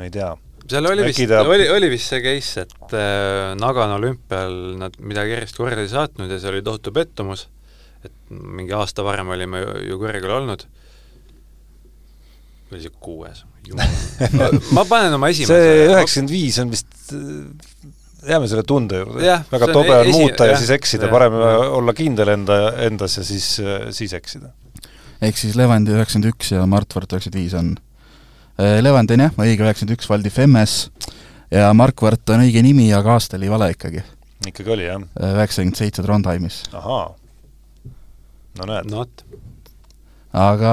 ei tea. seal oli vist ta..., oli, oli vist see case, et äh, Nagano olümpial nad midagi järjest korda ei saatnud ja see oli tohutu pettumus, et mingi aasta varem olime ju, ju kõrgel olnud, või see kuues? (laughs) ma panen oma esimese see üheksakümmend viis on vist jääme selle tunde juurde. väga tobe on esi... muuta ja, ja siis eksida, parem ja. olla kindel enda, endas ja siis, siis eksida ehk siis Levandi üheksakümmend üks ja Martvart üheksakümmend viis on. Äh, Levandi on jah, õige üheksakümmend üks, Valdi Femmes, ja Markvart on õige nimi, aga aasta oli vale ikkagi. ikkagi oli, jah? Äh, üheksakümmend seitse Trondheimis. ahaa. no näed. Aga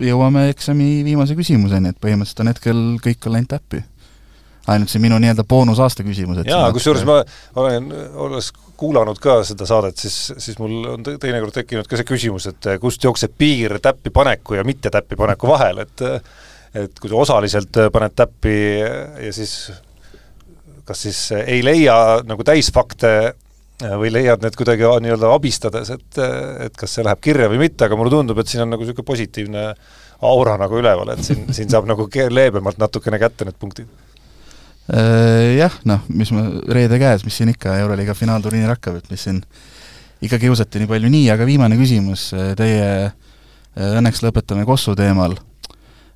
jõuame eksami viimase küsimuseni, et põhimõtteliselt on hetkel kõik on läinud täppi. Ainult see minu nii-öelda boonusaasta küsimus, et jaa, kusjuures ma olen, olles kuulanud ka seda saadet, siis, siis mul on teinekord tekkinud ka see küsimus, et kust jookseb piir täppipaneku ja mitte täppipaneku vahel, et et kui sa osaliselt paned täppi ja siis kas siis ei leia nagu täisfakte või leiad need kuidagi nii-öelda abistades, et, et kas see läheb kirja või mitte, aga mulle tundub, et siin on nagu niisugune positiivne aura nagu üleval, et siin, siin saab nagu leebemalt natukene kätte need punktid Äh, jah, noh, mis ma, reede käes, mis siin ikka, Euroliiga finaalturniir hakkab, et mis siin ikka kiusati nii palju, nii, aga viimane küsimus, äh, teie äh, õnneks lõpetame Kossu teemal.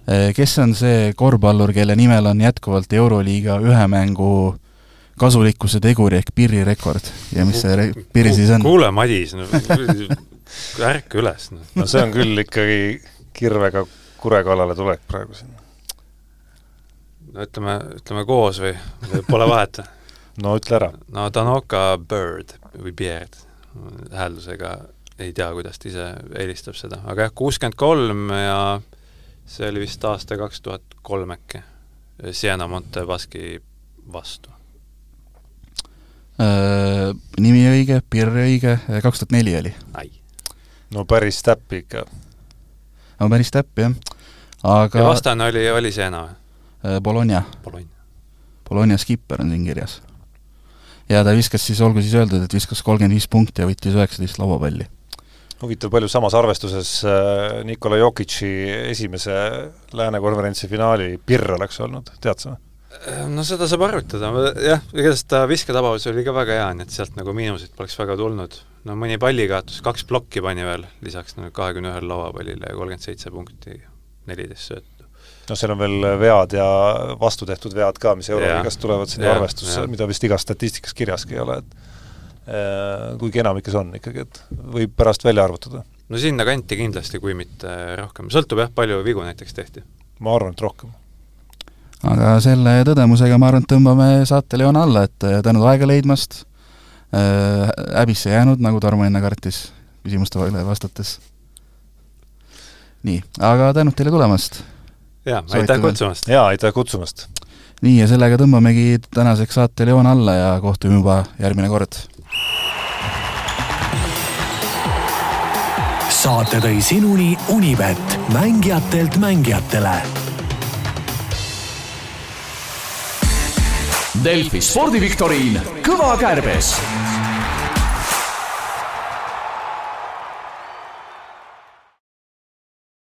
kes on see korvpallur, kelle nimel on jätkuvalt Euroliiga ühe mängu kasulikkuse teguri ehk Pirri rekord. Ja mis see Pirri siis on? kuule, Madis, no ärka üles no.. no see on küll ikkagi kirvega kure kallale tulek praegu siin. No ütleme, ütleme koos või, pole vahet no ütle ära. no Danoka Bird või Beard, hääldusega ei tea, kuidas ta ise eelistab seda, aga jah, kuuskümmend kolm ja see oli vist aasta kaks tuhat kolm äkki, Siena Montebaski vastu. äh,. Nimi õige, Pirr õige, kaks tuhat neli oli. no päris täpp ikka. no päris täpp, jah. aga ja vastane oli, oli Siena või? Äh, Bologna. Bologna. Bologna skipper on siin kirjas. ja ta viskas siis, olgu siis öeldud, et viskas kolmkümmend viis punkti ja võttis üheksateist lauapalli. huvitav, palju samas arvestuses äh, Nikola Jokic'i esimese Lääne konverentsi finaali pirr oleks olnud, tead sa? No seda saab arvutada, jah, igatahes ta visketabavus oli ka väga hea, nii et sealt nagu miinuseid poleks väga tulnud. no mõni pallikaotus, kaks plokki pani veel, lisaks nagu kahekümne ühele lauapallile ja kolmkümmend seitse punkti, neliteist söötu noh, seal on veel vead ja vastu tehtud vead ka, mis Euroliigast tulevad sinna arvestusse, mida vist igas statistikas kirjaski ei ole, et äh, kuigi enamikes on ikkagi, et võib pärast välja arvutada. no sinnakanti kindlasti, kui mitte rohkem, sõltub jah, palju vigu näiteks tehti. ma arvan, et rohkem. Aga selle tõdemusega ma arvan, et tõmbame saatele joone alla, et äh, tänud aega leidmast äh,, häbisse jäänud, nagu Tarmo enne kartis küsimustele vastates. nii, aga tänud teile tulemast jaa, aitäh kutsumast! jaa, aitäh kutsumast! nii, ja sellega tõmbamegi tänaseks saatele joone alla ja kohtume juba järgmine kord. saate tõi sinuni Unibet, mängijatelt mängijatele. Delfi spordiviktoriin Kõva kärbes